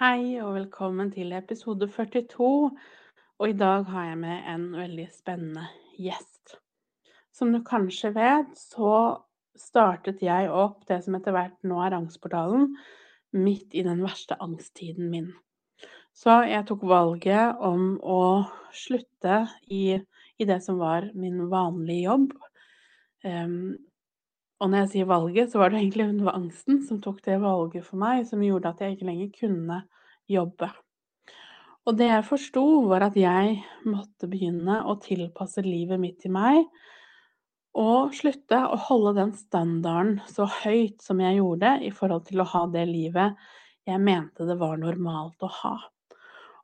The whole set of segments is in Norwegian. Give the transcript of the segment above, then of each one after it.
Hei og velkommen til episode 42. Og i dag har jeg med en veldig spennende gjest. Som du kanskje vet, så startet jeg opp det som etter hvert nå er Angstportalen, midt i den verste angsttiden min. Så jeg tok valget om å slutte i, i det som var min vanlige jobb. Og når jeg sier valget, så var det egentlig hun angsten som tok det valget for meg, som gjorde at jeg ikke lenger kunne jobbe. Og det jeg forsto, var at jeg måtte begynne å tilpasse livet mitt til meg, og slutte å holde den standarden så høyt som jeg gjorde i forhold til å ha det livet jeg mente det var normalt å ha.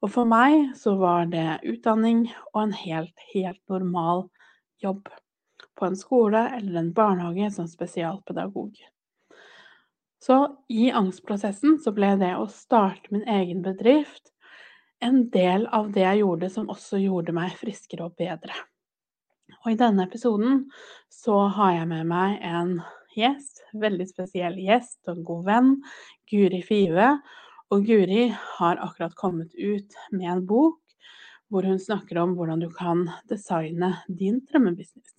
Og for meg så var det utdanning og en helt, helt normal jobb på en skole eller en barnehage som spesialpedagog. Så i angstprosessen så ble det å starte min egen bedrift en del av det jeg gjorde som også gjorde meg friskere og bedre. Og i denne episoden så har jeg med meg en gjest, veldig spesiell gjest og en god venn, Guri Five. Og Guri har akkurat kommet ut med en bok hvor hun snakker om hvordan du kan designe din drømmebusiness.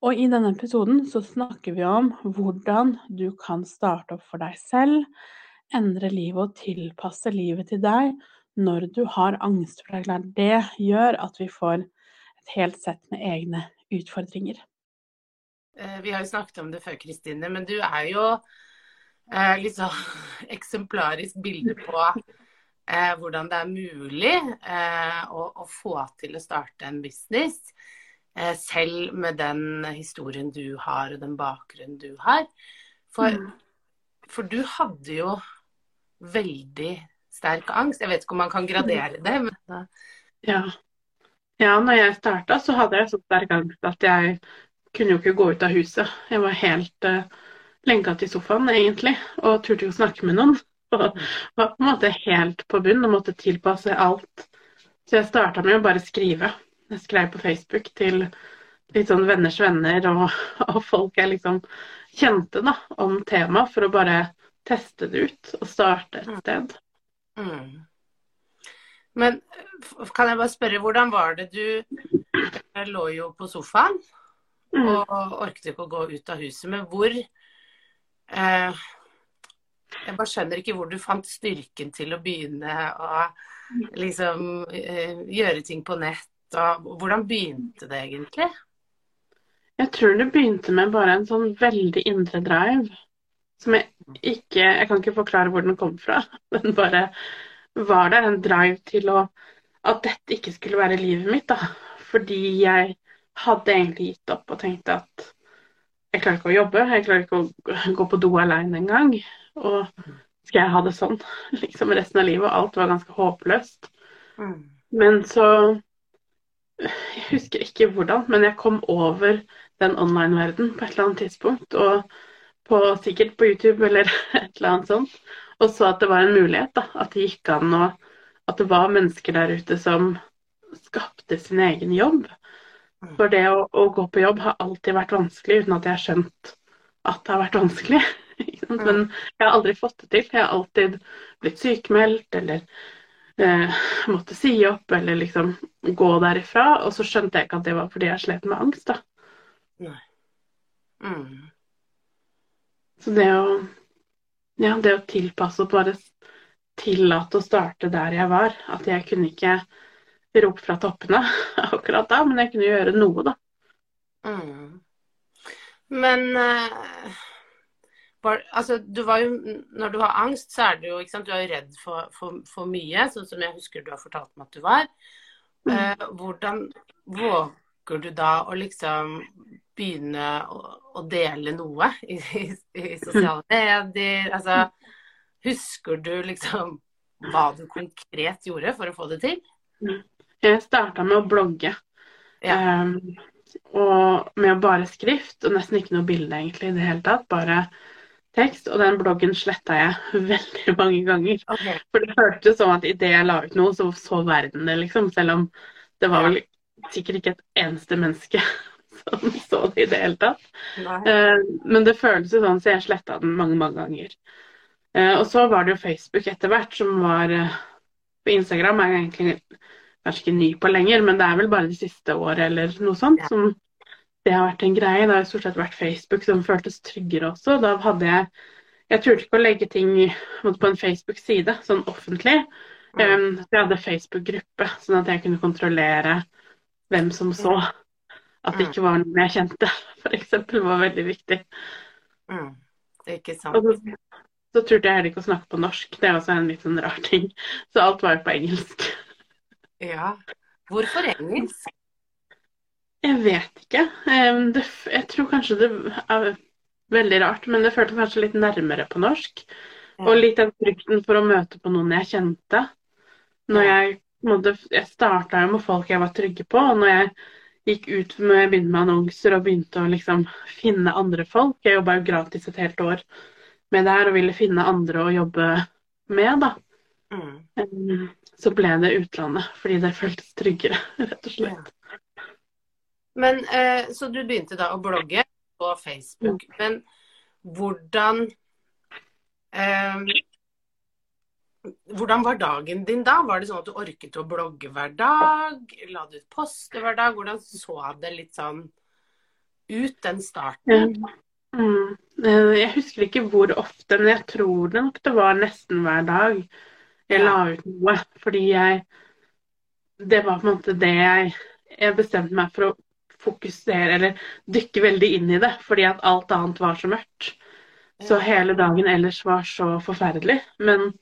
Og i denne episoden så snakker vi om hvordan du kan starte opp for deg selv, endre livet og tilpasse livet til deg når du har angst. For det det gjør at vi får et helt sett med egne utfordringer. Eh, vi har jo snakket om det før, Kristine, men du er jo eh, litt sånn eksemplarisk bilde på eh, hvordan det er mulig eh, å, å, få til å starte en business. Eh, selv med den historien du har, og den bakgrunnen du har. For, mm. for, du hadde jo veldig sterk angst. Jeg vet ikke om man kan gradere det, men Ja. ja når jeg starta, så hadde jeg så sterk angst at jeg kunne jo ikke gå ut av huset. Jeg var helt uh, lenka til sofaen, egentlig, og turte jo snakke med noen. Og var på en måte helt på bunn og måtte tilpasse alt. Så jeg starta med å bare skrive. Jeg skrev på Facebook til litt sånn venners venner og, og folk jeg liksom kjente da, om temaet, for å bare teste det ut og starte et mm. sted. Mm. Men kan jeg bare spørre, hvordan var det du jeg lå jo på sofaen mm. og orket ikke å gå ut av huset, men hvor eh, Jeg bare skjønner ikke hvor du fant styrken til å begynne å liksom eh, gjøre ting på nett da, hvordan begynte det egentlig? Jeg tror det begynte med bare en sånn veldig indre drive. Som jeg ikke Jeg kan ikke forklare hvor den kom fra. Den bare var der. En drive til å At dette ikke skulle være livet mitt, da. Fordi jeg hadde egentlig gitt opp og tenkte at jeg klarer ikke å jobbe. Jeg klarer ikke å gå på do alene engang. Og skal jeg ha det sånn liksom resten av livet? Og alt var ganske håpløst. Mm. Men så jeg husker ikke hvordan, men jeg kom over den online-verden på et eller annet tidspunkt. Og på, sikkert på YouTube eller et eller annet sånt. Og så at det var en mulighet. da, At det gikk an og At det var mennesker der ute som skapte sin egen jobb. For det å, å gå på jobb har alltid vært vanskelig uten at jeg har skjønt at det har vært vanskelig. Men jeg har aldri fått det til. Jeg har alltid blitt sykemeldt eller eh, måtte si opp eller liksom gå derifra. Og så skjønte jeg ikke at det var fordi jeg slet med angst, da. Nei. Mm. Så det å ja, det å tilpasse og bare tillate å starte der jeg var. At jeg kunne ikke rope fra toppene akkurat da, men jeg kunne gjøre noe, da. Mm. Men uh altså, du var jo, når du har angst, så er du jo ikke sant, du er redd for, for, for mye, sånn som jeg husker du har fortalt meg at du var. Mm. Eh, hvordan våger du da å liksom begynne å, å dele noe i, i, i sosiale medier? Altså, husker du liksom hva du konkret gjorde for å få det til? Jeg starta med å blogge. Ja. Um, og med bare skrift, og nesten ikke noe bilde egentlig i det hele tatt. Bare tekst. Og den bloggen sletta jeg veldig mange ganger. Okay. For det føltes som at idet jeg la ut noe, så så verden det, liksom. Selv om det var vel sikkert ikke et eneste menneske som så det i det hele tatt. Eh, men det føltes jo sånn, så jeg sletta den mange, mange ganger. Eh, og så var det jo Facebook etter hvert, som var eh, På Instagram er jeg egentlig kanskje ikke ny på lenger, men det er vel bare det siste året eller noe sånt Ja. som det har vært en greie. Det har stort sett vært Facebook som føltes tryggere også. Da hadde jeg Jeg turte ikke å legge ting på en Facebook-side, sånn offentlig. Mm. Um, så jeg hadde Facebook-gruppe, sånn at jeg kunne kontrollere hvem som så. At det Mm. ikke var noen jeg kjente, f.eks. var veldig viktig. Mm. Det er ikke sant. Og så, så turte jeg heller ikke å snakke på norsk. Det er også en litt sånn rar ting. Så alt var jo på engelsk. Ja. Hvorfor engelsk? Jeg vet ikke. Det, jeg tror kanskje det er veldig rart, men det føltes kanskje litt nærmere på norsk. Og litt den frykten for å møte på noen jeg kjente. Når jeg, på jeg starta jo med folk jeg var trygge på, og når jeg gikk ut med, jeg begynte med annonser og begynte å liksom finne andre folk Jeg jobba jo gratis et helt år med det her og ville finne andre å jobbe med, da. Mm. Så ble det utlandet, fordi det føltes tryggere, rett og slett. Men eh, Så du begynte da å blogge på Facebook. Men hvordan eh, Hvordan var dagen din da? Var det sånn at du orket å blogge hver dag? La du ut poster hver dag? Hvordan så det litt sånn ut, den starten? Mm. Eh, Jeg husker ikke hvor ofte, men jeg tror det nok det var nesten hver dag jeg Ja. la ut noe. Fordi jeg Det var på en måte det jeg Jeg bestemte meg for å fokusere, eller dykke veldig inn i det, fordi at alt annet var så mørkt. Så hele dagen ellers var så forferdelig. Men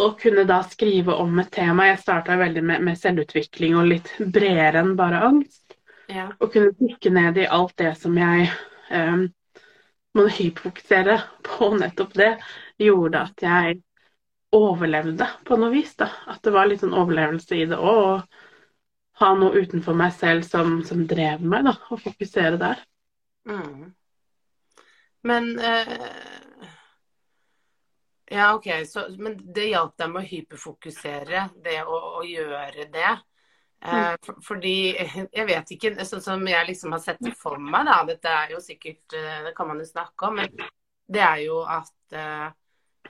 å kunne da skrive om et tema Jeg starta veldig med, med selvutvikling og litt bredere enn bare angst. Ja. Å kunne dykke ned i alt det som jeg um, må hyperfokusere på nettopp det, gjorde at jeg overlevde på noe vis. da. At det var litt sånn overlevelse i det òg. Og ha noe utenfor meg selv som, som drev meg, da. Og fokusere der. Mm. Men eh, Ja, OK. Så, men det hjalp deg med å hyperfokusere, det å, å gjøre det. Eh, for, fordi jeg vet ikke, sånn som jeg liksom har sett det for meg, da. Dette er jo sikkert eh, Det kan man jo snakke om, men det er jo at eh,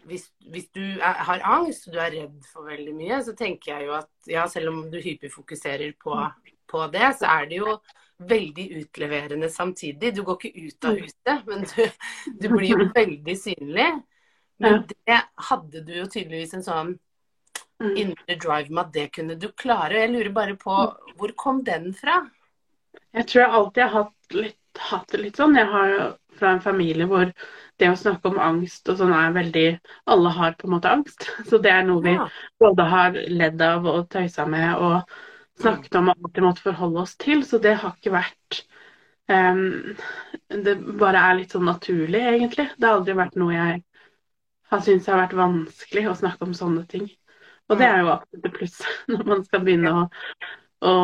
hvis, hvis du er, har angst og du er redd for veldig mye, så tenker jeg jo at ja, selv om du hyperfokuserer på, på det, så er det jo veldig utleverende samtidig. Du går ikke ut av huset, men du, du blir jo veldig synlig. Men det hadde du jo tydeligvis en sånn Mm. indre drive med at det kunne du klare. Jeg lurer bare på hvor kom den fra? Jeg tror jeg alltid har hatt, litt, hatt det litt sånn. Jeg har jo fra en familie hvor det å snakke om angst og sånn er veldig Alle har på en måte angst. Så det er noe vi Ja. både har ledd av og tøysa med og snakket om og alltid måtte forholde oss til. Så det har ikke vært um, Det bare er litt sånn naturlig, egentlig. Det har aldri vært noe jeg har syntes har vært vanskelig å snakke om sånne ting. Og det er jo alltid et pluss når man skal begynne å, å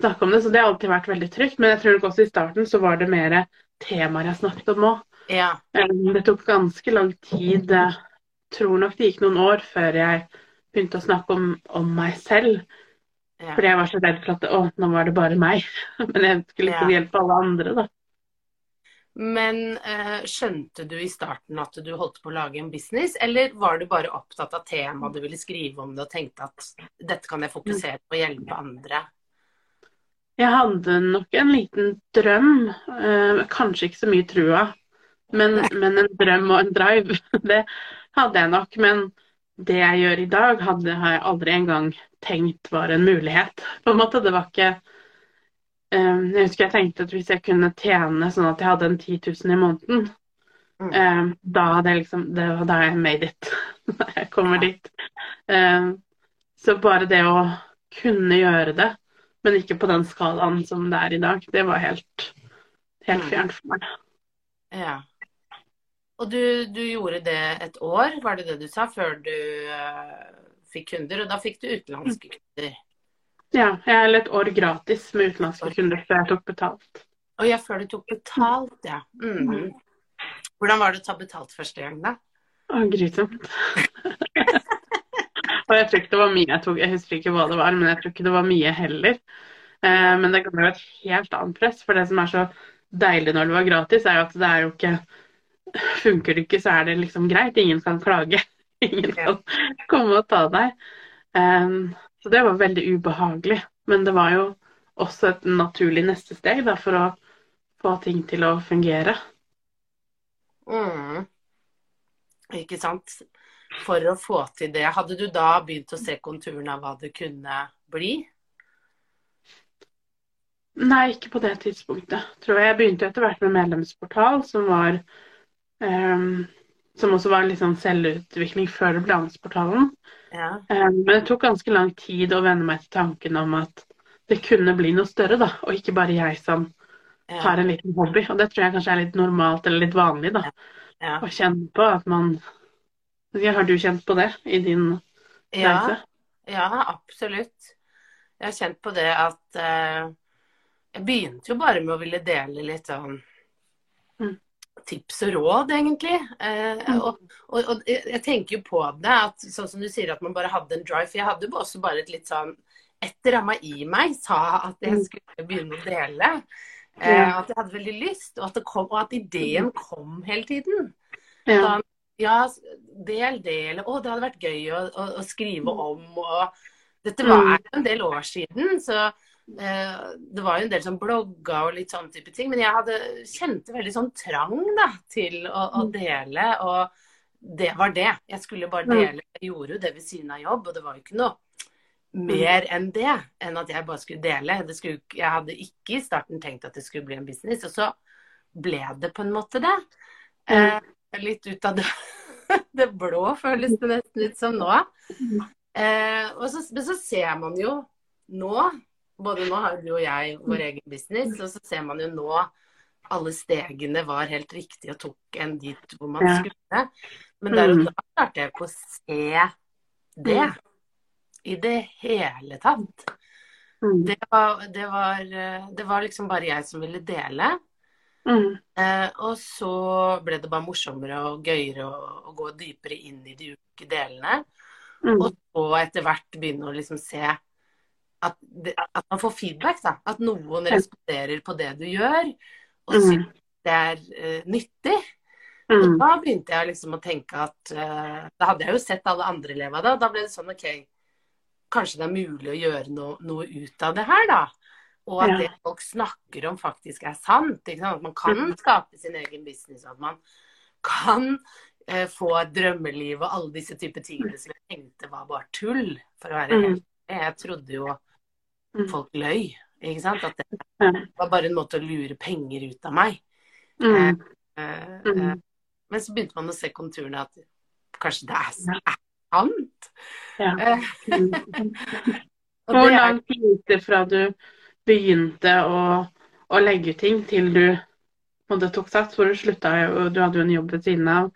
snakke om det. Så det har alltid vært veldig trygt. Men jeg tror nok også i starten så var det mer temaer jeg snakket om òg. Ja. Det tok ganske lang tid. Jeg tror nok det gikk noen år før jeg begynte å snakke om, om meg selv. ja. Fordi jeg var så redd for at å, nå var det bare meg. Men jeg skulle ikke Ja. hjelpe alle andre, da. Men uh, skjønte du i starten at du holdt på å lage en business, eller var du bare opptatt av temaet, du ville skrive om det og tenkte at dette kan jeg fokusere på å hjelpe andre? Jeg hadde nok en liten drøm. Eh, kanskje ikke så mye trua, men, men en drøm og en drive. Det hadde jeg nok. Men det jeg gjør i dag, hadde, har jeg aldri engang tenkt var en mulighet. På en måte, det var ikke eh, Jeg husker jeg tenkte at hvis jeg kunne tjene sånn at jeg hadde en 10 000 i måneden, Mm. eh, da hadde jeg liksom Det var da jeg made it. Jeg kommer dit. Eh, så bare det å kunne gjøre det, men ikke på den skalaen som det er i dag, det var helt, helt Mm. fjernt for meg. Ja. Og du, du gjorde det et år, var det det du sa, før du, uh, fikk kunder, og da fikk du utenlandske kunder. Ja, jeg er et år gratis med utenlandske kunder før jeg tok betalt. Og ja, før du tok betalt, ja. Mm. Hvordan var det å ta betalt første gang, da? Å, grusomt. og jeg tror ikke det var mye jeg tok, jeg husker ikke hva det var, men jeg tror ikke det var mye heller. Eh, men det kan være et helt annet press, for det som er så deilig når det var gratis, er jo at det er jo ikke Funker det ikke, så er det liksom greit. Ingen kan klage. Ingen kan komme og ta deg. Um, så det var veldig ubehagelig. Men det var jo også et naturlig neste steg da, for å få ting til å fungere. Mm. Ikke sant. For å få til det, hadde du da begynt å se konturene av hva det kunne bli? Nei, ikke på det tidspunktet. Tror jeg. jeg begynte etter hvert med medlemsportal, som var um, Som også var en litt sånn selvutvikling før Ansportalen. Ja. Um, men det tok ganske lang tid å venne meg til tanken om at det kunne bli noe større, da. Og ikke bare jeg som Ja. har en liten hobby. Og det tror jeg kanskje er litt normalt eller litt vanlig, da. Ja. Å kjenne på at man Har du kjent på det i din Ja, reise? ja, absolutt. Jeg har kjent på det at eh, Jeg begynte jo bare med å ville dele litt sånn Mm. tips og råd, egentlig. Eh, Mm. og, og, og jeg tenker jo på det, at sånn som du sier at man bare hadde en drive. For jeg hadde jo også bare et litt sånn Et ramma i meg sa at jeg Mm. skulle begynne å dele. Eh, at jeg hadde veldig lyst, og at, det kom, og at ideen kom hele tiden. Ja. Da, ja, del det, eller å, det hadde vært gøy å, å, å skrive om. Og dette var jo en del år siden, så eh, det var jo en del som blogga og litt sånn type ting. Men jeg hadde, kjente veldig sånn trang da, til å, å dele, og det var det. Jeg skulle bare dele. Jeg gjorde jo det ved siden av jobb, og det var jo ikke noe mer enn det. Enn at jeg bare skulle dele. Det skulle, jeg hadde ikke i starten tenkt at det skulle bli en business, og så ble det på en måte det. Eh, litt ut av det, det blå, føles det nesten ut som nå. Eh, og så, men så ser man jo nå, både nå har jo jeg vår egen business, og så ser man jo nå alle stegene var helt riktige og tok en dit hvor man skulle. Men der og Mm. da klarte jeg ikke å se det i det hele tatt. Mm. Det var, det var, eh, det var liksom bare jeg som ville dele. Mm. Eh, og så ble det bare morsommere og gøyere å, gå dypere inn i de ulike delene. Mm. Og så etter hvert begynne å liksom se at, det, at man får feedback. da. At noen responderer på det du gjør, og Mm. syns det er uh, nyttig. Og Mm. da begynte jeg liksom å tenke at uh, Da hadde jeg jo sett alle andre elever av det, og da ble det sånn OK, kanskje det er mulig å gjøre no, noe ut av det her, da. Og at Ja. det folk snakker om faktisk er sant. At man kan skape sin egen business, at man kan eh, få et drømmeliv og alle disse typer tingene som jeg tenkte var bare tull, for å være helt. Jeg trodde jo Mm. folk løy. Ikke sant? At det var bare en måte å lure penger ut av meg. Mm. Eh, eh, Mm. men så begynte man å se konturene at kanskje det er, sant. Ja. Eh, og Hvor lang tid gikk det fra du begynte å, å legge ut ting, til du måte tok sats? Hvor du slutta, du hadde jo en jobb ved siden av,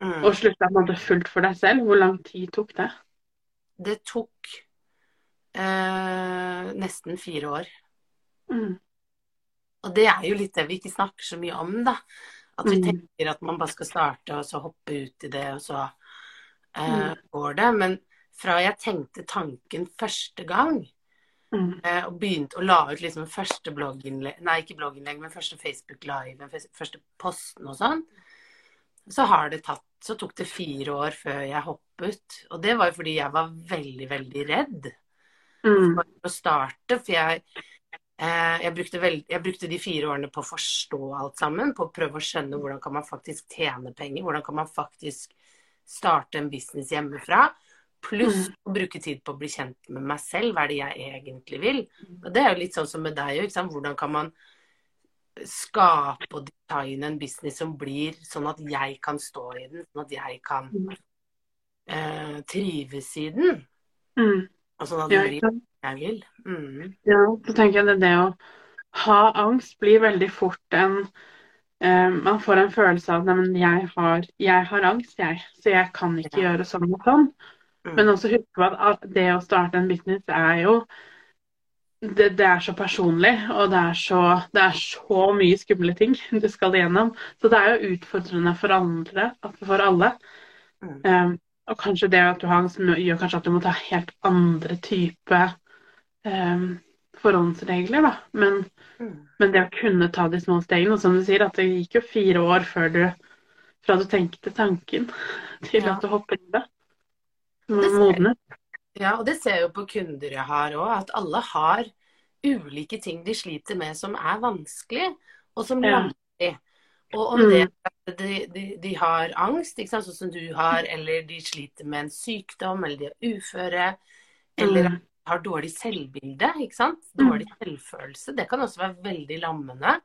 mm, og slutta på en måte fullt for deg selv. Hvor lang tid tok det? det tok eh, nesten fire år. Mm. Og det er jo litt det vi ikke snakker så mye om, da. At vi Mm. tenker at man bare skal starte og så hoppe ut i det, og så eh, Mm. går det. Men fra jeg tenkte tanken første gang, Mm. eh, og begynte å la ut liksom første blogginnlegg Nei, ikke blogginnlegg, men første Facebook Live, første posten og sånn, så har det tatt Så tok det fire år før jeg hoppet. Og det var jo fordi jeg var veldig, veldig redd Mm. for å starte. For jeg, eh, jeg, brukte veld, jeg brukte de fire årene på å forstå alt sammen. På å prøve å skjønne hvordan kan man faktisk tjene penger. Hvordan kan man faktisk starte en business hjemmefra. Pluss å bruke tid på å bli kjent med meg selv. Hva er det jeg egentlig vil? Og det er jo litt sånn som med deg òg. Hvordan kan man skape og designe en business som blir sånn at jeg kan stå i den, sånn at jeg kan Mm. eh, trives i den. Mm. Og sånn at det blir det jeg vil. Mm. Ja, så tenker jeg det, det å ha angst blir veldig fort en eh, Man får en følelse av at jeg har, jeg har angst, jeg, så jeg kan ikke gjøre sånn og sånn. Mm. Men også husk på at det å starte en business er jo det, det, er så personlig, og det er så, det er så, mye skumle ting du skal igjennom. Så det er jo utfordrende for andre, for alle. Mm. Um, og kanskje det at du har gjør kanskje at du må ta helt andre type um, forhåndsregler, da. Men, mm. men, det å kunne ta de små stegene, og som du sier, at det gikk jo fire år før du fra du tenkte tanken til ja. at du hopper i det. Modnet. Ja, og det ser jeg jo på kunder jeg har òg, at alle har ulike ting de sliter med som er vanskelig, og som ja. lammer Og om mm. det de, de, de, har angst, ikke sant, sånn som du har, eller de sliter med en sykdom, eller de er uføre, eller mm. har dårlig selvbilde, ikke sant? dårlig mm. selvfølelse, det kan også være veldig lammende.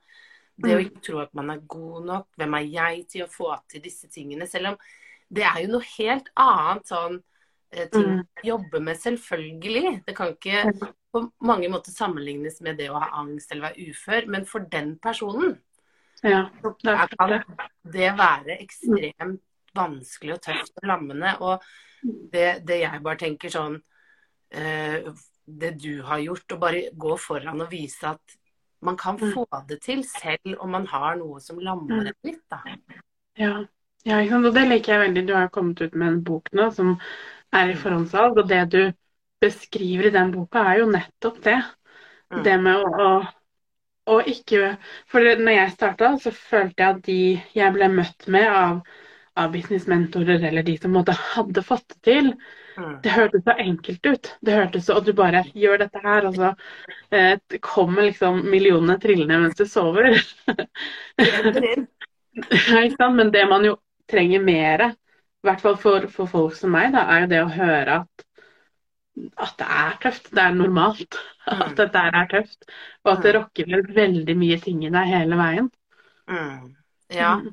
Det å mm. ikke tro at man er god nok, hvem er jeg til å få til disse tingene? Selv om det er jo noe helt annet sånn ting mm. å jobbe med, selvfølgelig. Det kan ikke på mange måter sammenlignes med det å ha angst eller være ufør, men for den personen ja, det kan det være ekstremt vanskelig og tøft og lammende. Og det, det jeg bare tenker sånn eh, Det du har gjort, å bare gå foran og vise at man kan mm. få det til selv om man har noe som lammer en litt, da. Ja. ja, og det liker jeg veldig. Du har kommet ut med en bok nå som er i forhåndssalg. Og det du beskriver i den boka, er jo nettopp det. Mm. Det med å, å, å ikke For når jeg starta, så følte jeg at de jeg ble møtt med av, av businessmentorer eller de som måtte, hadde fått det til, mm. det hørtes så enkelt ut. Det hørtes så, Og du bare gjør dette her, og så eh, kommer liksom millionene trillende mens du sover. Men det man jo trenger mer i hvert fall for, for, folk som meg, da, er det å høre at, at det er tøft. Det er normalt mm. at dette er tøft. Og at det rokker rokker veldig mye ting i deg hele veien. Mm. Ja. Mm.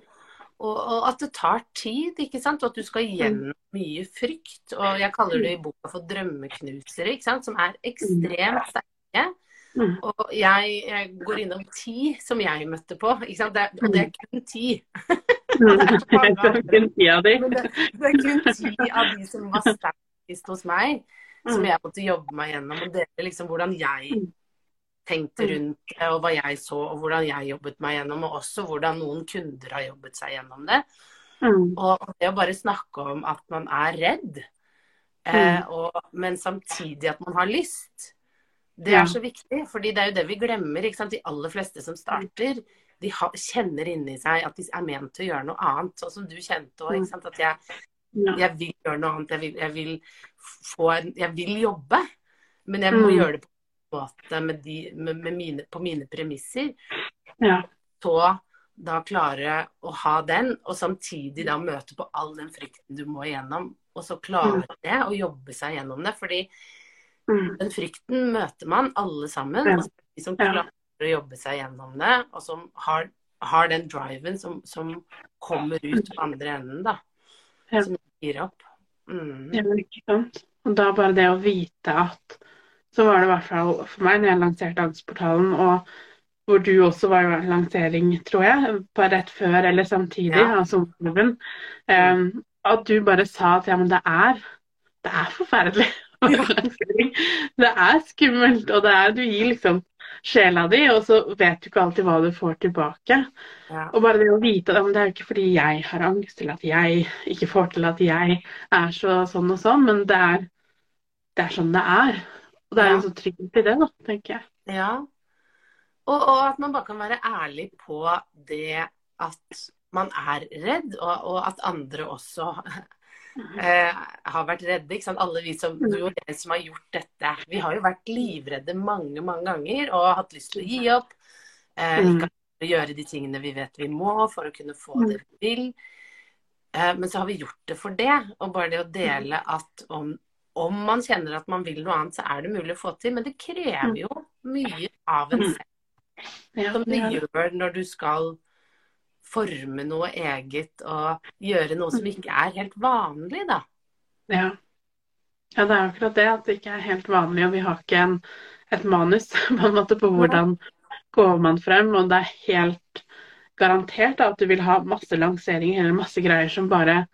Og, og, at det tar tid, ikke sant. Og at du skal mm. gjennom mye frykt. Og jeg kaller det i boka for drømmeknusere, ikke sant. Som er ekstremt sterke. Mm. Og jeg, jeg, går innom ti som jeg møtte på, ikke sant. Det, og det er kun ti. det er kun ti av de. det, det er kun ti av de som var sterkest hos meg, som mm. jeg måtte jobbe meg gjennom. Og dele liksom hvordan jeg mm. tenkte mm. rundt det, og hva jeg så, og hvordan jeg jobbet meg gjennom. Og også hvordan noen kunder har jobbet seg gjennom det. Og det å bare snakke om at man er redd, eh, og, men samtidig at man har lyst. Det er så viktig, fordi det er jo det vi glemmer. De aller fleste som starter, de ha, kjenner inni seg at de er ment til å gjøre noe annet. Sånn som du kjente òg. At jeg, jeg, vil gjøre noe annet. Jeg vil, jeg vil, en, jeg vil jobbe. Men jeg må mm. gjøre det på en måte med de, med, med mine, på mine premisser. Ja. Så da klare å ha den, og samtidig da møte på all den frykten du må igjennom. Og så klare mm. det, og jobbe seg gjennom det. Fordi mm. den frykten møter man alle sammen. Og de som klarer å jobbe seg gjennom det, og som har, har den driven som, som, kommer ut på andre enden, da. Ja. Som gir opp. Mm. Ja, ikke sant. Og da bare det å vite at Så var det i hvert fall for meg når jeg lanserte Angstportalen, og hvor du også var i lansering, tror jeg, på rett før eller samtidig ja. altså, um, at du bare sa at ja, men det er det er forferdelig. Ja. det er skummelt, og det er Du gir liksom sjela di, og så vet du ikke alltid hva du får tilbake. Ja. Og bare det å vite at det er ikke fordi jeg har angst, eller at jeg ikke får til at jeg er så sånn og sånn, men det er, det er sånn det er. Og det er en sånn trygghet i det, da, tenker jeg. Ja. Og, og, at man bare kan være ærlig på det at man er redd, og, og at andre også eh, har vært redde. Ikke sant? Alle vi som, du og jeg som har gjort dette. Vi har jo vært livredde mange, mange ganger og hatt lyst til å gi opp. Eh, ikke å gjøre de tingene vi vet vi må for å kunne få det vi vil. Eh, men så har vi gjort det for det. Og bare det å dele at om, om man kjenner at man vil noe annet, så er det mulig å få til. Men det krever jo mye av en selv. Som det gjør når du skal forme noe eget og gjøre noe som ikke er helt vanlig, da. Ja. ja det er akkurat det at det ikke er helt vanlig, og vi har ikke en, et manus på måte på hvordan går man frem, og det er helt garantert at du vil ha masse lanseringer eller masse greier som bare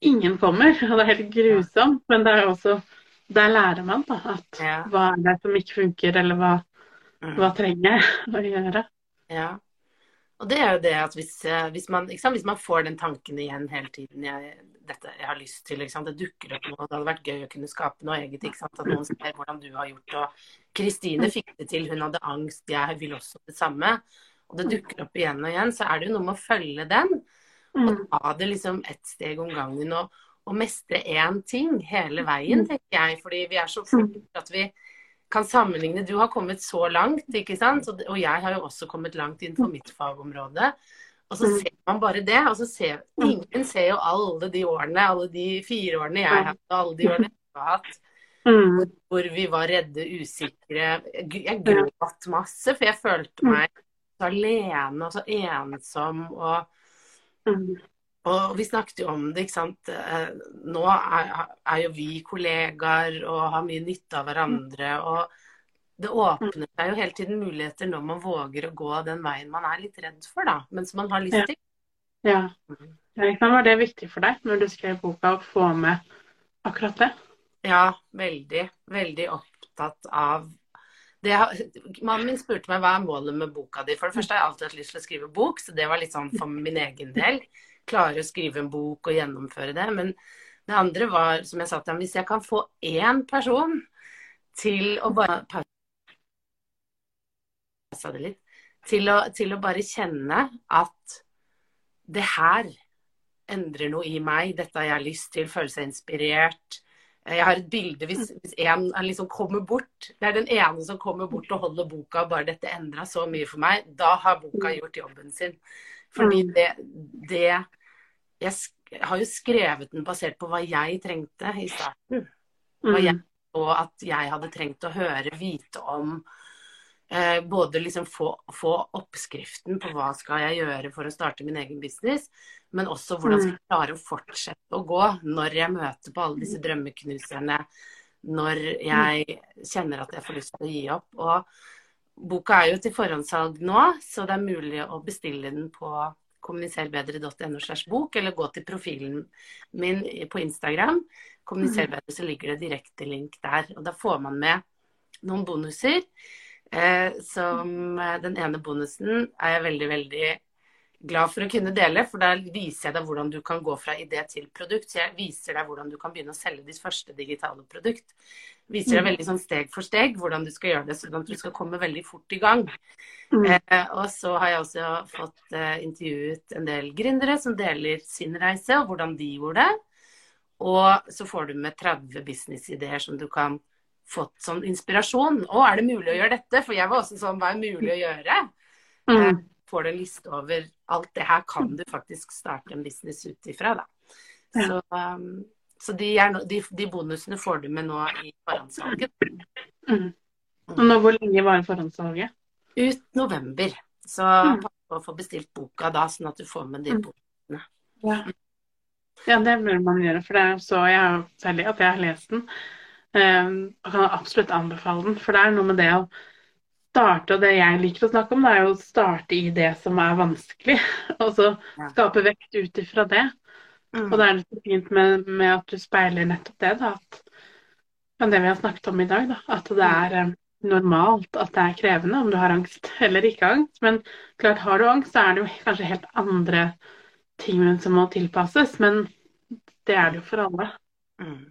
ingen kommer. Og det er helt grusomt. Men det er også Der lærer man da at Ja. hva er det som ikke funker, eller hva, Mm. hva trenger jeg å gjøre. Ja. Og det er jo det at hvis, eh, hvis, man, hvis man får den tanken igjen hele tiden jeg, dette jeg har lyst til, det dukker opp noe, det hadde vært gøy å kunne skape noe eget. ikke sant, At noen ser hvordan du har gjort og Kristine fikk det til, hun hadde angst, jeg vil også det samme. Og det dukker opp igjen og igjen, så er det jo noe med å følge den. Og Mm. ta det liksom ett steg om gangen og, og mestre én ting hele veien, tenker jeg. Fordi vi er så flinke at vi kan sammenligne. Du har kommet så langt, ikke sant? Og, jeg har jo også kommet langt innenfor mitt fagområde. Og så Mm. ser man bare det. Og så ser ingen ser jo alle de årene, alle de fire årene jeg har hatt, og alle de årene jeg har hatt, Mm. hvor vi var redde, usikre. Jeg gråt masse, for jeg følte meg så alene og så ensom. og Mm. Og vi snakket jo om det, ikke sant. Eh, Nå er, er jo vi kollegaer og har mye nytte av hverandre. Og det åpner seg jo hele tiden muligheter når man våger å gå den veien man er litt redd for, da. Men som man har lyst til. Ja. Ja, Var det viktig for deg når du skrev boka, å få med akkurat det? Ja, veldig. Veldig opptatt av det Mannen min spurte meg hva er målet med boka di. For det første har jeg alltid hatt lyst til å skrive bok, så det var litt sånn for min egen del. Klare å skrive en bok og gjennomføre det. Men det andre var, som jeg sa til ham, hvis jeg kan få én person til å bare Pausa det litt. Til å, til å bare kjenne at det her endrer noe i meg. Dette har jeg lyst til. Føle seg inspirert. Jeg har et bilde hvis, hvis en liksom kommer bort Det er den ene som kommer bort og holder boka og bare 'Dette endra så mye for meg'. Da har boka gjort jobben sin. Fordi det, det Jeg har jo skrevet den basert på hva jeg trengte i starten. Hva jeg Mm. og at jeg hadde trengt å høre, vite om eh, Både liksom få, få oppskriften på hva skal jeg gjøre for å starte min egen business, men også hvordan skal jeg klare å fortsette å gå når jeg møter på alle disse drømmeknuserne, når jeg kjenner at jeg får lyst til å gi opp. Og boka er jo til forhåndssalg nå, så det er mulig å bestille den på kommuniserbedre.no slash bok, eller gå til profilen min på Instagram. Kommuniserbedre, så ligger det direkte link der. Og da får man med noen bonuser. Eh, som eh, den ene bonusen er jeg veldig, veldig glad for å kunne dele, for da viser jeg deg hvordan du kan gå fra idé til produkt. Så jeg viser deg hvordan du kan begynne å selge ditt første digitale produkt. Viser deg veldig sånn steg for steg hvordan du skal gjøre det, sånn at du skal komme veldig fort i gang. Mm. Eh, og så har jeg også fått eh, intervjuet en del gründere som deler sin reise, og hvordan de gjorde det. Og så får du med 30 businessideer som du kan få sånn inspirasjon. Å, er det mulig å gjøre dette? For jeg var også sånn, hva er mulig å gjøre? Eh, Mm. Får du en liste over alt det her kan du faktisk starte en business ut ifra, da. Så, um, så de, er no, de, de bonusene får du med nå i forhåndssalget. Mm. Og nå, hvor lenge varer forhåndssalget? Ut november. Så Mm. pass på å få bestilt boka da, sånn at du får med de Mm. bonusene. Ja. ja, det burde man gjøre. For det er så jeg selv at jeg har lest den. Um, og kan absolutt anbefale den. For det er noe med det å starte, og det jeg liker å snakke om, det er jo å starte i det som er vanskelig. Og så skape vekt ut ifra det. Mm. Og det er det så fint med, med at du speiler nettopp det, da. At, men det vi har snakket om i dag, da. At det er eh, normalt at det er krevende om du har angst eller ikke angst. Men klart, har du angst, så er det jo kanskje helt andre ting som må tilpasses. Men det er det jo for alle. Mm.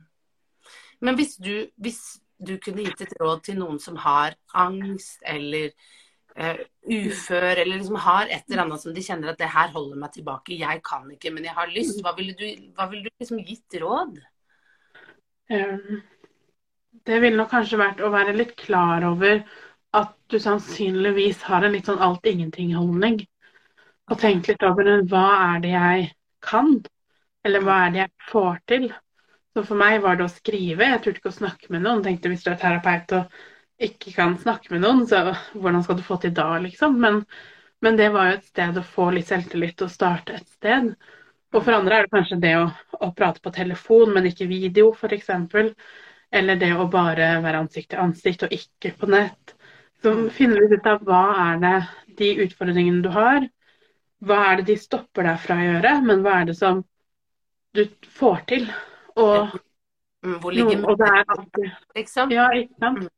Men hvis du, hvis du kunne gitt et råd til noen som har angst eller uh, ufør, eller liksom har et eller annet som de kjenner at det her holder meg tilbake, jeg kan ikke, men jeg har lyst, hva ville du, hva ville du liksom gitt råd? Um, det ville nok kanskje vært å være litt klar over at du sannsynligvis har en litt sånn alt-ingenting-holdning. Og tenke litt over hva er det jeg kan, eller hva er det jeg får til. Så for meg var det å skrive. Jeg turte ikke å snakke med noen. Tenkte hvis du er terapeut og ikke kan snakke med noen, så hvordan skal du få til da, liksom? Men, men det var jo et sted å få litt selvtillit og starte et sted. Og for andre er det kanskje det å, å prate på telefon, men ikke video, f.eks. Eller det å bare være ansikt til ansikt og ikke på nett. Så finner litt ut av hva er det de utfordringene du har, hva er det de stopper deg fra å gjøre, men hva er det som du får til. Og, Mm, Hvor ligger og er alltid liksom? Ja, ikke sant. Mm.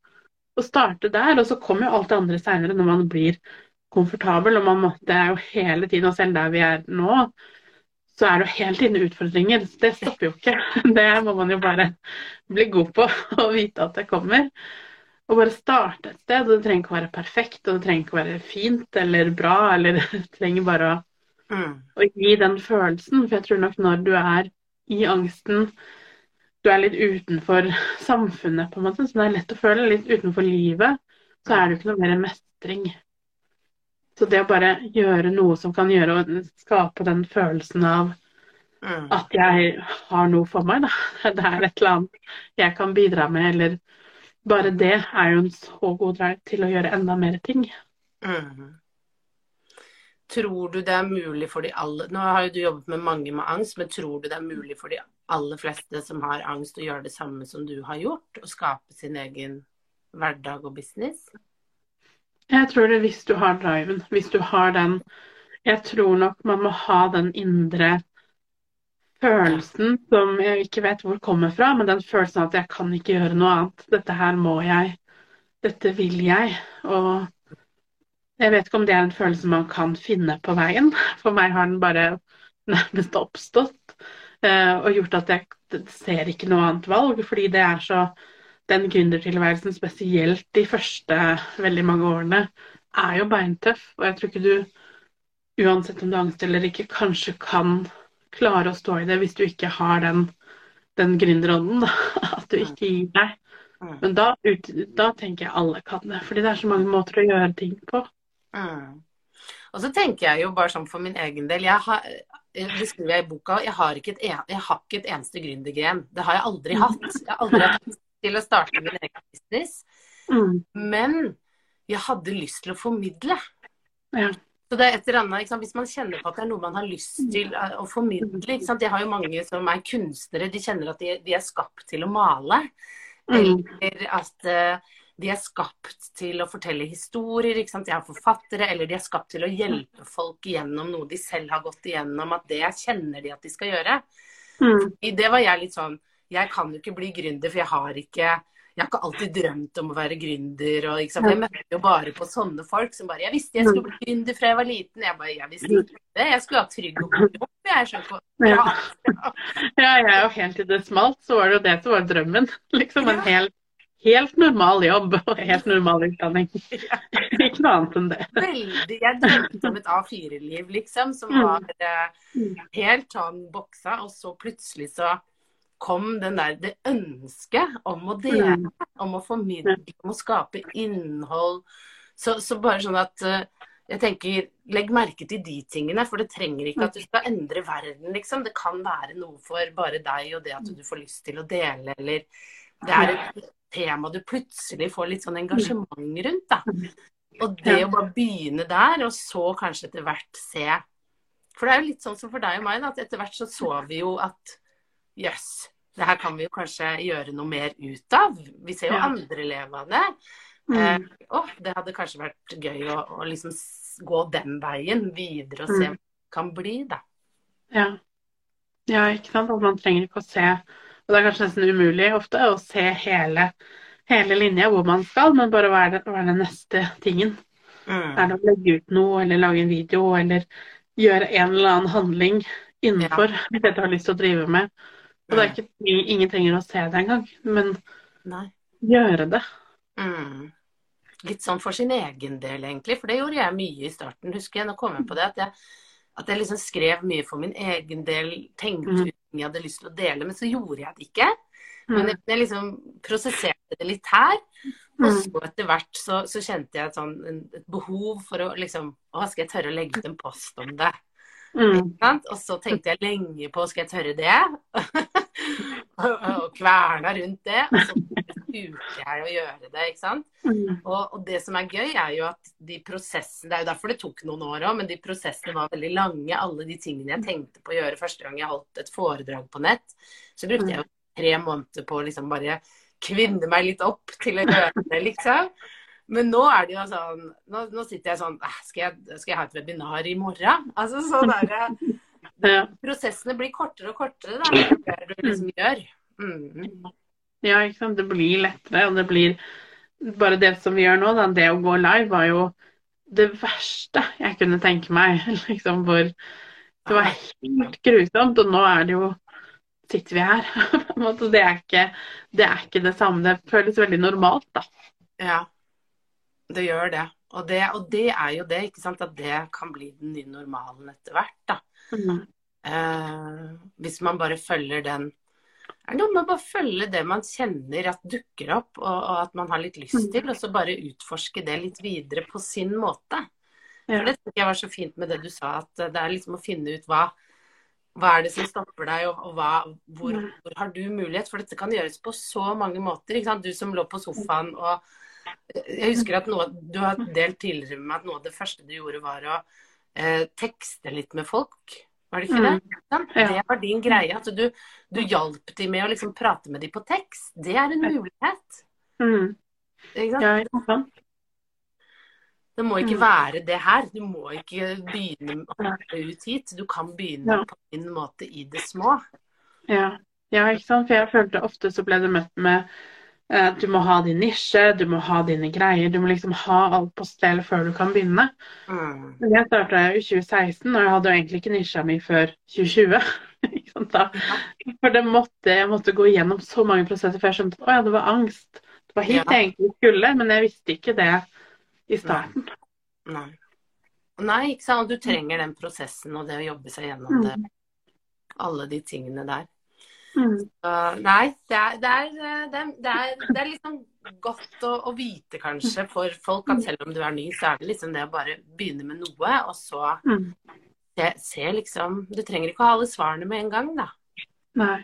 Å starte der, og så kommer jo alt det andre seinere når man blir komfortabel. Og man må, det er jo hele tiden, og selv der vi er nå, så er det jo hele tiden utfordringer. Det stopper jo ikke. Det må man jo bare bli god på og vite at det kommer. Og bare starte et sted. Og det trenger ikke å være perfekt, og det trenger ikke å være fint eller bra, eller det trenger bare å, Mm. å gi den følelsen. For jeg tror nok når du er i angsten, du er litt utenfor samfunnet, på en måte, så det er lett å føle, litt utenfor livet, så er det jo ikke noe mer mestring. Så det å bare gjøre noe som kan gjøre og skape den følelsen av Mm. at jeg har noe for meg, da. Det er et eller annet jeg kan bidra med, eller bare det er jo en så god drive til å gjøre enda mer ting. Mm. Tror du det er mulig for de alle Nå har jo du jobbet med mange med angst, men tror du det er mulig for de aller fleste som har angst, å gjøre det samme som du har gjort? Å skape sin egen hverdag og business? Jeg tror det hvis du har driven, hvis du har den Jeg tror nok man må ha den indre følelsen som jeg ikke vet hvor kommer fra, men den følelsen at jeg kan ikke gjøre noe annet. Dette her må jeg. Dette vil jeg. Og jeg vet ikke om det er en følelse man kan finne på veien. For meg har den bare nærmest oppstått eh, og gjort at jeg ser ikke noe annet valg, fordi det er så den gründertilværelsen, spesielt de første veldig mange årene, er jo beintøff. Og jeg tror ikke du, uansett om du har angst eller ikke, kanskje kan klare å stå i det hvis du ikke har den, den gründerånden. At du ikke gir deg. Men da, ut, da tenker jeg alle kan det. Fordi det er så mange måter å gjøre ting på. Mm. Og så tenker jeg jo bare sånn for min egen del jeg har, Det skriver jeg i boka. Jeg har ikke et, en, jeg har ikke et eneste gründergren. Det har jeg aldri hatt. Jeg har aldri hatt lyst til å starte min egen business. Mm. Men jeg hadde lyst til å formidle. Ja. Så det er et eller annet? Hvis man kjenner på at det er noe man har lyst til eh, å formidle? Jeg har jo mange som er kunstnere, de kjenner at de, de er skapt til å male. Mm. Eller at eh, de er skapt til å fortelle historier. De er forfattere, eller de er skapt til å hjelpe folk gjennom noe de selv har gått igjennom. At det kjenner de at de skal gjøre. Mm. Det var jeg litt sånn Jeg kan jo ikke bli gründer, for jeg har ikke jeg har ikke alltid drømt om å være gründer. Og? Jeg møtte jo bare på sånne folk som bare 'Jeg visste jeg skulle bli gründer fra jeg var liten.' Jeg bare 'Jeg visste ikke det. Jeg skulle ha trygg og god jobb.' Jeg skjønner ikke hva Ja. ja, jeg er jo helt til det smalt, så var det jo det som var drømmen. Liksom en helt, helt normal jobb og helt normal utdanning. Ikke noe annet enn det. Veldig. Jeg drømte om et A4-liv, liksom, som Mm. var eh, helt sånn boksa, og så plutselig så kom den der, det ønsket om å dele, Mm. om å formidle, om å skape innhold. Så, så bare sånn at eh, jeg tenker, Legg merke til de tingene, for det trenger ikke at du skal endre verden. liksom. Det kan være noe for bare deg og det at du får lyst til å dele, eller det er et tema du plutselig får litt sånn engasjement rundt. da. Og det å bare begynne der, og så kanskje etter hvert se For det er jo litt sånn som for deg og meg, da, at etter hvert så så vi jo at jøss, det her kan vi jo kanskje gjøre noe mer ut av. Vi ser jo andre leve av det. Eh, Mm. det hadde kanskje vært gøy å, å liksom gå den veien videre og se hva Mm. det kan bli, da. Ja. ja, ikke sant. At man trenger ikke å se Og det er kanskje nesten umulig ofte å se hele, hele linja hvor man skal, men bare hva er, det, hva er den neste tingen? Mm. Er det å legge ut noe, eller lage en video, eller gjøre en eller annen handling innenfor det du har lyst til å drive med? Og det er ikke, ingen trenger å se det engang, men Nei. gjøre det. Mm. Litt sånn for sin egen del, egentlig. For det gjorde jeg mye i starten, husker jeg. Nå kom jeg på det. At jeg, at jeg liksom skrev mye for min egen del. Tenkte Mm. ut ting jeg hadde lyst til å dele, men så gjorde jeg det ikke. Men Mm. jeg, jeg liksom prosesserte det litt her. Og Mm. så etter hvert så, så kjente jeg et, sånn, et behov for å liksom Å, skal jeg tørre å legge ut en post om det? Mm. Og så tenkte jeg lenge på skal jeg tørre det? og kverna rundt det. Og så turte jeg å gjøre det, ikke sant. Mm. Og, og det som er gøy, er jo at de prosessene Det er jo derfor det tok noen år òg, men de prosessene var veldig lange. Alle de tingene jeg tenkte på å gjøre første gang jeg holdt et foredrag på nett, så brukte jeg jo tre måneder på å liksom bare kvinne meg litt opp til å gjøre det, liksom. Men nå er det jo sånn Nå, nå sitter jeg sånn «Ah, skal jeg, skal jeg ha et webinar i morgen? Altså sånn der, prosessene blir kortere og kortere, da. mer du liksom gjør. Mm. Ja, ikke sant. Det blir lettere, og det blir Bare det som vi gjør nå, da, det å gå live, var jo det verste jeg kunne tenke meg. Liksom hvor Det var helt grusomt, og nå er det jo Sitter vi her? Det er, ikke, det er ikke det samme. Det føles veldig normalt, da. Ja, det gjør det. Og, det. og det er jo det, ikke sant. At det kan bli den nye normalen etter hvert, da. Mm. Eh, hvis man bare følger den det er noe med å bare følge det man kjenner at dukker opp, og, og, at man har litt lyst til, og så bare utforske det litt videre på sin måte. Ja. For Det synes jeg var så fint med det du sa, at det er liksom å finne ut hva, hva er det som stopper deg, og, og hva, hvor, hvor har du mulighet? For dette kan gjøres på så mange måter. Du som lå på sofaen og Jeg husker at noe, du har delt tidligere med meg at noe av det første du gjorde, var å eh, tekste litt med folk. Var det ikke det? Mm. Ja. Det var din greie. At du, du hjalp dem med å liksom prate med dem på tekst. Det er en mulighet. Mm. Ikke sant? Det må ikke Mm. være det her. Du må ikke begynne å hoppe ut hit. Du kan begynne Ja. på din måte i det små. Ja. ja, ikke sant. For jeg følte ofte så ble det møtt med du må ha din nisje, du må ha dine greier. Du må liksom ha alt på stell før du kan begynne. Mm. Men jeg starta i 2016, og jeg hadde jo egentlig ikke nisja mi før 2020. ikke sant da? For det måtte, jeg måtte gå gjennom så mange prosesser før jeg skjønte at å ja, det var angst. Det var hit Ja. jeg egentlig skulle, men jeg visste ikke det i starten. Nei. Nei, ikke sant. Du trenger den prosessen og det å jobbe seg gjennom det. Alle de tingene der. Mm. Så, nei, det er, det, er, det, er, det, er, det er liksom godt å, å vite kanskje for folk at selv om du er ny, så er det liksom det å bare begynne med noe, og så Mm. se, se liksom Du trenger ikke å ha alle svarene med en gang, da. Nei.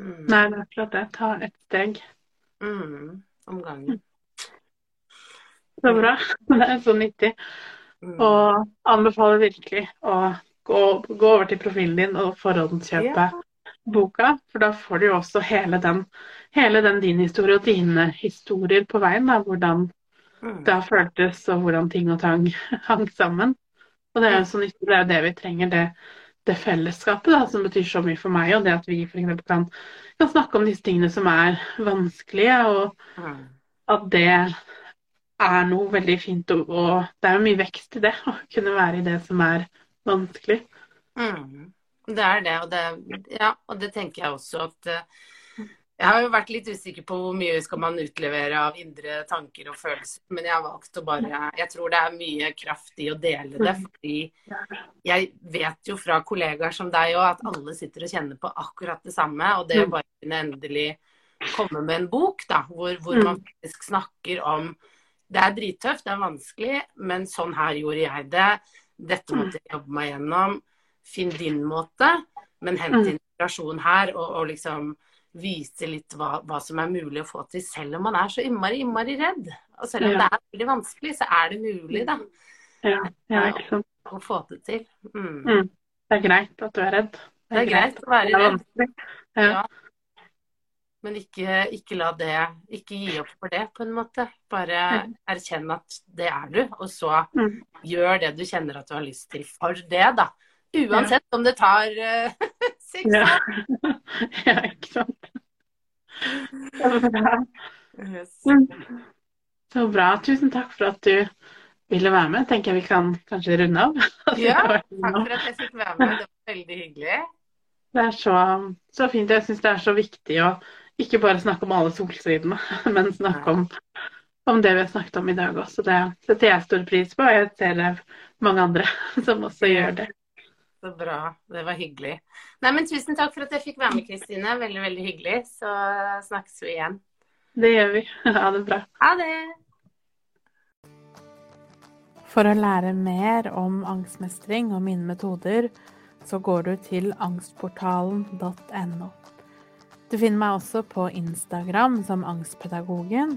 Mm. Nei, det er akkurat det. Ta ett steg. Mm. Om gangen. Så bra. Det er så nyttig. Mm. Og anbefaler virkelig å gå, gå over til profilen din og forhåndskjøpe boka. For da får du jo også hele den, hele den din historie og dine historier på veien. Da, hvordan Mm. det har føltes og hvordan ting og tang hang sammen. Og det er jo så nyttig. Det er jo det vi trenger, det, det fellesskapet da, som betyr så mye for meg. Og det at vi for Kan, kan snakke om disse tingene som er vanskelige. og Mm. at det er noe veldig fint, og, og det er jo mye vekst i det, å kunne være i det som er vanskelig. Mm. Det er det, og det, ja, og det tenker jeg også at eh, Jeg har jo vært litt usikker på hvor mye skal man utlevere av indre tanker og følelser, men jeg har valgt å bare Jeg tror det er mye kraft i å dele det, fordi jeg vet jo fra kollegaer som deg òg at alle sitter og kjenner på akkurat det samme, og det å bare kunne endelig komme med en bok da, hvor, hvor man faktisk snakker om Det er drittøft, det er vanskelig, men sånn her gjorde jeg det. Dette måtte jeg jobbe meg gjennom. Finn din måte, men hent inspirasjon her, og, og liksom vise litt hva, hva, som er mulig å få til, selv om man er så innmari, innmari redd. Og selv om Ja. det er veldig vanskelig, så er det mulig, da, Ja, ja ikke sant. å få det til. Mm. Mm. Det er greit at du er redd. Det er greit å være Det er redd. Ja. ja. men ikke, ikke la det Ikke gi opp for det, på en måte. Bare erkjenn at det er du, og så Mm. gjør det du kjenner at du har lyst til for det, da. Uansett om det tar uh, seks Ja. år. ja, ikke sant. Så bra. Så bra. Tusen takk for at du ville være med. Tenker jeg vi kan kanskje runde av. Ja, takk for at jeg fikk være med. Det var veldig hyggelig. Det er så, så fint. Jeg syns det er så viktig å ikke bare snakke om alle solsidene, men snakke om, om det vi har snakket om i dag også. Det setter jeg stor pris på, og jeg ser er mange andre som også gjør det. Så bra. Det var hyggelig. Nei, men Tusen takk for at jeg fikk være med, Kristine. Veldig, veldig hyggelig. Så snakkes vi igjen. Det gjør vi. Ha det bra. Ha det! For å lære mer om angstmestring og mine metoder, så går du til angstportalen.no. Du finner meg også på Instagram som Angstpedagogen,